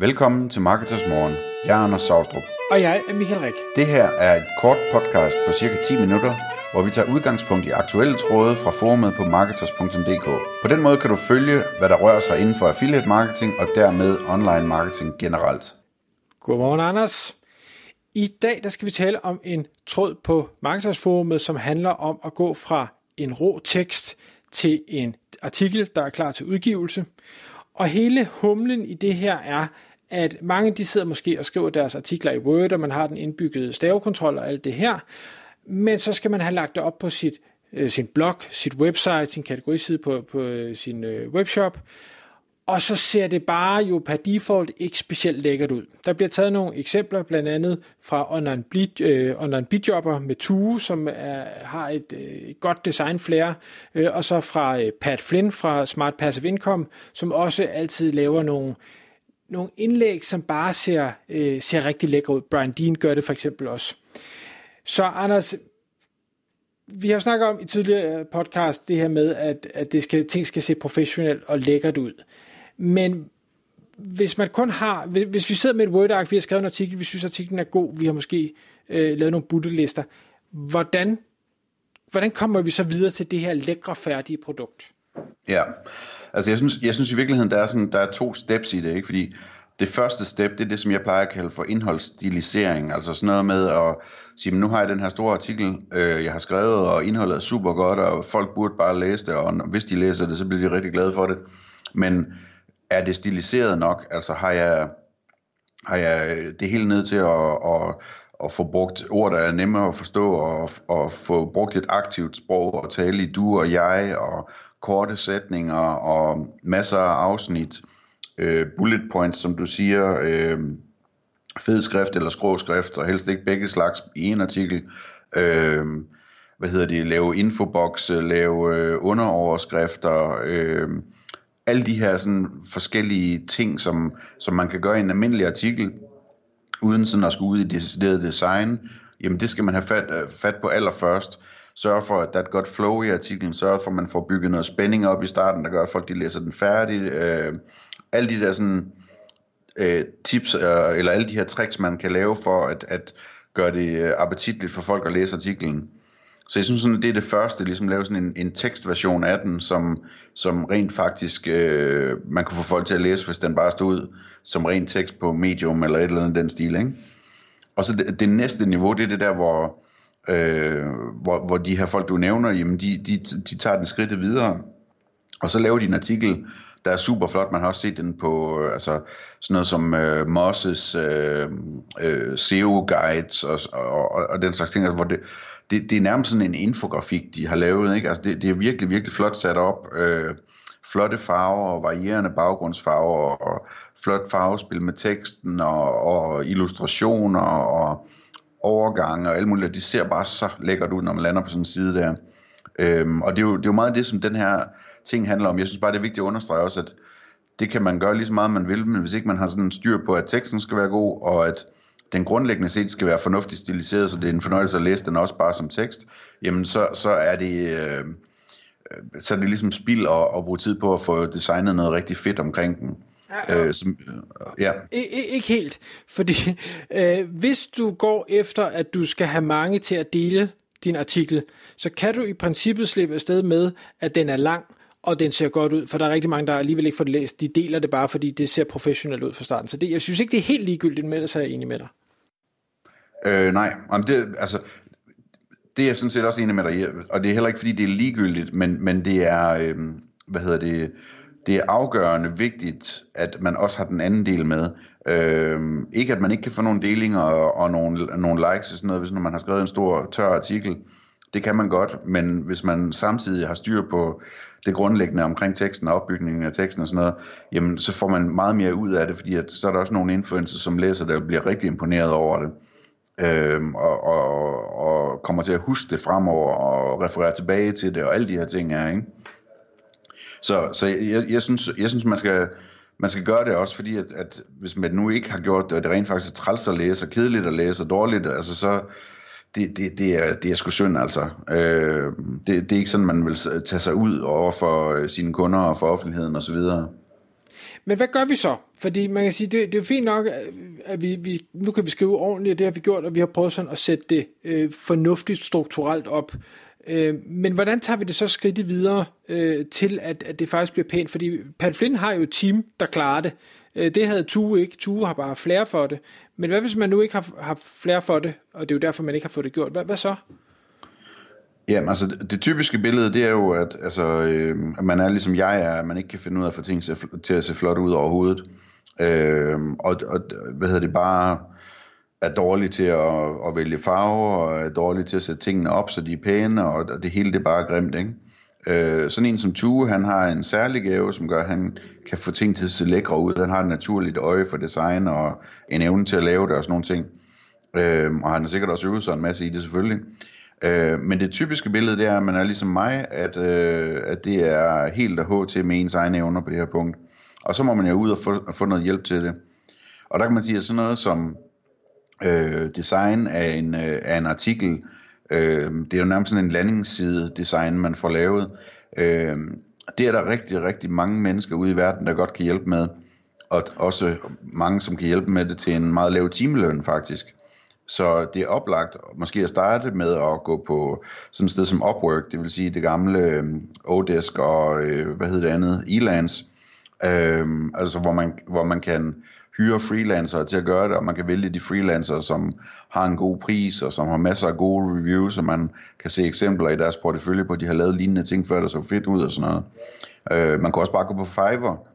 Velkommen til Marketers Morgen. Jeg er Anders Saustrup. Og jeg er Michael Rik. Det her er et kort podcast på cirka 10 minutter, hvor vi tager udgangspunkt i aktuelle tråde fra forumet på marketers.dk. På den måde kan du følge, hvad der rører sig inden for affiliate marketing og dermed online marketing generelt. Godmorgen, Anders. I dag der skal vi tale om en tråd på Marketers-forumet, som handler om at gå fra en rå tekst til en artikel, der er klar til udgivelse. Og hele humlen i det her er, at mange de sidder måske og skriver deres artikler i Word, og man har den indbyggede stavekontrol og alt det her, men så skal man have lagt det op på sit, øh, sin blog, sit website, sin kategoriside på, på øh, sin øh, webshop, og så ser det bare jo per default ikke specielt lækkert ud. Der bliver taget nogle eksempler, blandt andet fra Online, Bleed, øh, online Bidjobber med Tue, som er, har et, øh, et godt design flair, øh, og så fra øh, Pat Flynn fra Smart Passive Income, som også altid laver nogle, nogle indlæg, som bare ser, øh, ser rigtig lækre ud. Brian Dean gør det for eksempel også. Så Anders, vi har snakket om i tidligere podcast det her med, at, at det skal, ting skal se professionelt og lækkert ud. Men hvis man kun har, hvis vi sidder med et Word-ark, vi har skrevet en artikel, vi synes artiklen er god, vi har måske øh, lavet nogle buttelister, hvordan, hvordan kommer vi så videre til det her lækre, færdige produkt? Ja, altså jeg synes, jeg synes i virkeligheden, der er, sådan, der er to steps i det, ikke? fordi det første step, det er det, som jeg plejer at kalde for indholdsstilisering, altså sådan noget med at sige, nu har jeg den her store artikel, øh, jeg har skrevet, og indholdet er super godt, og folk burde bare læse det, og hvis de læser det, så bliver de rigtig glade for det. Men er det stiliseret nok? Altså har jeg, har jeg det hele ned til at, at, at få brugt ord, der er nemmere at forstå, og, og få brugt et aktivt sprog, og tale i du og jeg, og korte sætninger, og masser af afsnit, øh, bullet points, som du siger, øh, fed skrift eller skråskrift, og helst ikke begge slags i en artikel. Øh, hvad hedder det, lave infobokse, lave øh, underoverskrifter, øh, alle de her sådan forskellige ting, som, som man kan gøre i en almindelig artikel, uden sådan at skulle ud i decideret design, jamen det skal man have fat, øh, fat på allerførst. Sørge for, at der er et godt flow i artiklen, sørge for, at man får bygget noget spænding op i starten, der gør, at folk de læser den færdig. Øh, alle de der sådan, øh, tips, øh, eller alle de her tricks, man kan lave for at, at gøre det øh, appetitligt for folk at læse artiklen. Så jeg synes sådan, det er det første, ligesom lave sådan en, en tekstversion af den, som, som rent faktisk øh, man kunne få folk til at læse, hvis den bare stod som ren tekst på Medium eller et eller andet den stil. Ikke? Og så det, det næste niveau, det er det der, hvor, øh, hvor, hvor de her folk, du nævner, jamen de, de, de tager den skridt videre, og så laver de en artikel, der er super flot. Man har også set den på øh, altså, sådan noget som øh, Mosses øh, øh, SEO-guides og, og, og, og den slags ting, altså, hvor det, det, det er nærmest sådan en infografik, de har lavet. Ikke? Altså, det, det er virkelig, virkelig flot sat op. Øh, flotte farver og varierende baggrundsfarver og flot farvespil med teksten og, og illustrationer og overgange og alt muligt. De ser bare så lækkert ud, når man lander på sådan en side der. Øhm, og det er, jo, det er jo meget det, som den her ting handler om. Jeg synes bare, det er vigtigt at understrege også, at det kan man gøre lige så meget, man vil, men hvis ikke man har sådan en styr på, at teksten skal være god, og at den grundlæggende set skal være fornuftigt stiliseret, så det er en fornøjelse at læse den også bare som tekst, jamen så, så er det... Øh, øh så er det ligesom spild at, at bruge tid på at få designet noget rigtig fedt omkring den. Ja, øh, som, ja. I, ikke helt, fordi øh, hvis du går efter, at du skal have mange til at dele din artikel, så kan du i princippet slippe afsted med, at den er lang, og den ser godt ud, for der er rigtig mange, der alligevel ikke får det læst. De deler det bare, fordi det ser professionelt ud fra starten. Så det, jeg synes ikke, det er helt ligegyldigt det, så er jeg enig med dig. Øh, nej, Jamen det, altså, det er jeg sådan set også enig med dig og det er heller ikke, fordi det er ligegyldigt, men, men det er, øh, hvad hedder det, det er afgørende vigtigt, at man også har den anden del med. Øh, ikke at man ikke kan få nogle delinger og, og nogle, nogle likes og sådan noget, hvis man har skrevet en stor tør artikel. Det kan man godt, men hvis man samtidig har styr på det grundlæggende omkring teksten og opbygningen af teksten og sådan noget, jamen så får man meget mere ud af det, fordi at, så er der også nogle influencers, som læser det og bliver rigtig imponeret over det. Øhm, og, og, og kommer til at huske det fremover og referere tilbage til det og alle de her ting her, ikke? Så, så jeg, jeg, synes, jeg synes, man skal, man skal gøre det også, fordi at, at hvis man nu ikke har gjort det, og det rent faktisk er træls at læse, og kedeligt at læse, og dårligt, altså så, det, det, det, er, det er sgu synd altså. Øh, det, det er ikke sådan, man vil tage sig ud over for øh, sine kunder og for offentligheden osv. Men, Men hvad gør vi så? Fordi man kan sige, det, det er fint nok, at vi, vi, nu kan vi skrive ordentligt, det har vi gjort, og vi har prøvet sådan at sætte det øh, fornuftigt strukturelt op. Øh, men hvordan tager vi det så skridt videre øh, til, at, at det faktisk bliver pænt? Fordi Pat Flynn har jo et team, der klarer det. Øh, det havde Tue ikke. Tue har bare flere for det. Men hvad hvis man nu ikke har, har flere for det, og det er jo derfor, man ikke har fået det gjort? Hvad, hvad så? Jamen altså, det, det typiske billede, det er jo, at, altså, øh, at man er ligesom jeg er, at man ikke kan finde ud af at få ting til, til at se flot ud overhovedet. Øh, og, og hvad hedder det, bare er dårlig til at, at vælge farver, og er dårlig til at sætte tingene op, så de er pæne, og, det hele det er bare grimt, ikke? Øh, sådan en som Tue, han har en særlig gave, som gør, at han kan få ting til at se lækre ud. Han har et naturligt øje for design, og en evne til at lave det og sådan nogle ting. Øh, og han har sikkert også øvet sig en masse i det selvfølgelig. Øh, men det typiske billede, det er, at man er ligesom mig, at, øh, at det er helt og til med ens egne evner på det her punkt. Og så må man jo ud og få, og få noget hjælp til det. Og der kan man sige, at sådan noget som øh, design af en, øh, af en artikel, øh, det er jo nærmest sådan en landingsside design, man får lavet. Øh, det er der rigtig, rigtig mange mennesker ude i verden, der godt kan hjælpe med. Og også mange, som kan hjælpe med det til en meget lav timeløn faktisk. Så det er oplagt måske at starte med at gå på sådan et sted som Upwork, det vil sige det gamle øh, Odesk og øh, hvad hedder det andet, Elance, øh, altså hvor man, hvor man kan hyre freelancere til at gøre det, og man kan vælge de freelancere, som har en god pris, og som har masser af gode reviews, og man kan se eksempler i deres portefølje på, at de har lavet lignende ting før, der så fedt ud og sådan noget. Øh, man kan også bare gå på Fiverr,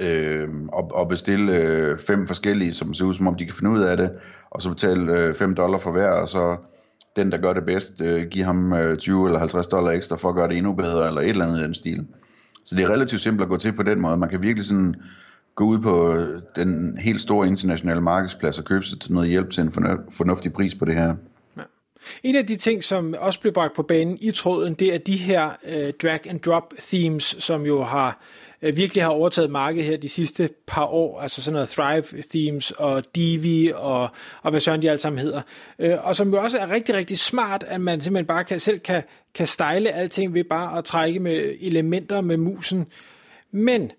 øh, og, og bestille øh, fem forskellige, som ser ud som om de kan finde ud af det, og så betale øh, 5 dollar for hver, og så den, der gør det bedst, øh, give ham øh, 20 eller 50 dollar ekstra for at gøre det endnu bedre, eller et eller andet i den stil. Så det er relativt simpelt at gå til på den måde. Man kan virkelig sådan gå ud på øh, den helt store internationale markedsplads og købe sig til noget hjælp til en fornuftig pris på det her. Ja. En af de ting, som også blev bragt på banen i tråden, det er de her øh, drag and drop themes, som jo har øh, virkelig har overtaget markedet her de sidste par år, altså sådan noget Thrive Themes og Divi og, og hvad sådan de alle sammen hedder. øh, og som jo også er rigtig, rigtig smart, at man simpelthen bare kan, selv kan, kan style alting ved bare at trække med elementer med musen. Men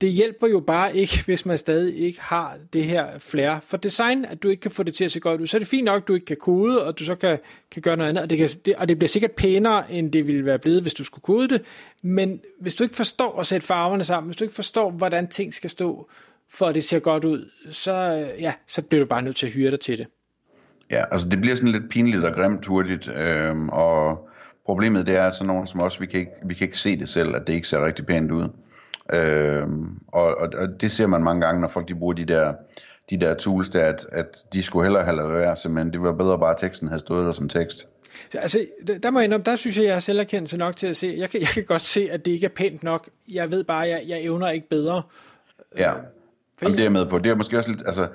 det hjælper jo bare ikke, hvis man stadig ikke har det her flair for design, at du ikke kan få det til at se godt ud. Så er det fint nok, at du ikke kan kode, og du så kan, kan gøre noget andet, og det, kan, det, og det bliver sikkert pænere, end det ville være blevet, hvis du skulle kode det. Men hvis du ikke forstår at sætte farverne sammen, hvis du ikke forstår, hvordan ting skal stå, for at det ser godt ud, så, ja, så bliver du bare nødt til at hyre dig til det. Ja, altså det bliver sådan lidt pinligt og grimt hurtigt, øhm, og problemet det er, at sådan nogen som os, vi kan, ikke, vi kan ikke se det selv, at det ikke ser rigtig pænt ud. Øh, og, og, og det ser man mange gange, når folk de bruger de der, de der tools, der, at, at de skulle hellere have lavet være, simpelthen. Det var bedre bare, at teksten havde stået der som tekst. Altså, der må jeg indrømme, der synes jeg, jeg har selverkendelse nok til at se. Jeg kan, jeg kan godt se, at det ikke er pænt nok. Jeg ved bare, at jeg, jeg evner ikke bedre. Ja, øh, Jamen, det er jeg med på. Det er måske også lidt, altså,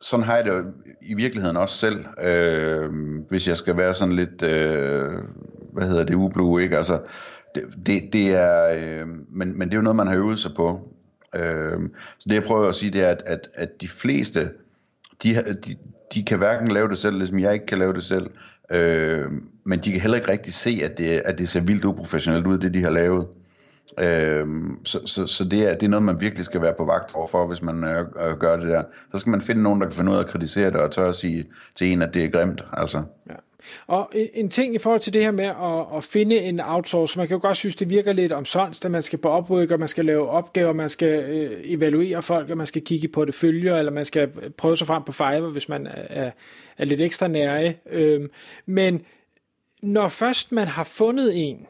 sådan har jeg det i virkeligheden også selv, øh, hvis jeg skal være sådan lidt, øh, hvad hedder det, ublu, ikke? Altså, det, det, det er, øh, men, men det er jo noget, man har øvet sig på. Øh, så det jeg prøver at sige, det er, at, at, at de fleste, de, de, de kan hverken lave det selv, ligesom jeg ikke kan lave det selv, øh, men de kan heller ikke rigtig se, at det, at det ser vildt uprofessionelt ud, det de har lavet. Øh, så så, så det, er, det er noget, man virkelig skal være på vagt overfor, hvis man øh, øh gør det der. Så skal man finde nogen, der kan finde ud af at kritisere det, og tør at sige til en, at det er grimt. Altså. Ja. Og en, ting i forhold til det her med at, at finde en outsource, man kan jo godt synes, det virker lidt omsonst, at man skal på oprykke, og man skal lave opgaver, man skal øh, evaluere folk, og man skal kigge på det følger, eller man skal prøve sig frem på Fiverr, hvis man er, er lidt ekstra nære. Øh, men når først man har fundet en,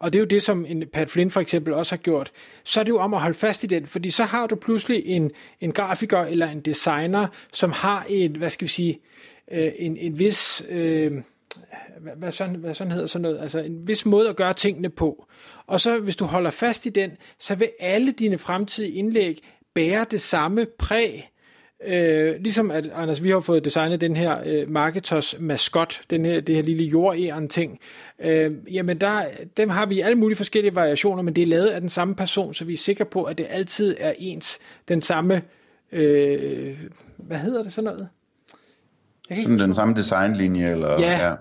og det er jo det, som en Pat Flynn for eksempel også har gjort, så er det jo om at holde fast i den, fordi så har du pludselig en, en grafiker eller en designer, som har et, hvad skal vi sige, øh, en, en vis, øh, hvad, hvad, sådan, hvad sådan hedder sådan noget, altså en vis måde at gøre tingene på. Og så hvis du holder fast i den, så vil alle dine fremtidige indlæg bære det samme præg, Øh, ligesom at, Anders, vi har fået designet den her øh, Marketers maskot, den her, det her lille jordæren ting. Øh, jamen, der, dem har vi i alle mulige forskellige variationer, men det er lavet af den samme person, så vi er sikre på, at det altid er ens, den samme, øh, hvad hedder det sådan noget? Sådan den samme designlinje? Eller, ja, ja,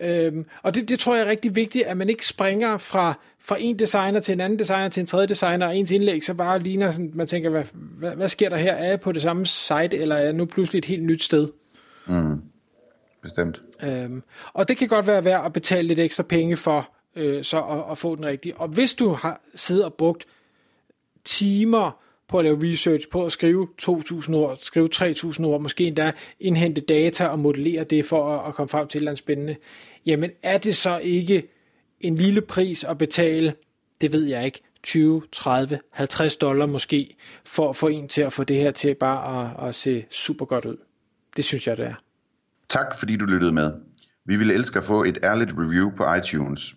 Øhm, og det, det tror jeg er rigtig vigtigt, at man ikke springer fra, fra en designer til en anden designer til en tredje designer, og ens indlæg så bare ligner sådan, man tænker, hvad, hvad, hvad sker der her? Er jeg på det samme site, eller er jeg nu pludselig et helt nyt sted? Mm. Bestemt. Øhm, og det kan godt være værd at betale lidt ekstra penge for, øh, så at, at få den rigtige. Og hvis du har siddet og brugt timer på at lave research, på at skrive 2.000 ord, skrive 3.000 ord, måske endda indhente data og modellere det for at, at komme frem til et eller andet spændende, jamen er det så ikke en lille pris at betale, det ved jeg ikke, 20, 30, 50 dollar måske, for at få en til at få det her til bare at, at se super godt ud. Det synes jeg, det er. Tak fordi du lyttede med. Vi ville elske at få et ærligt review på iTunes.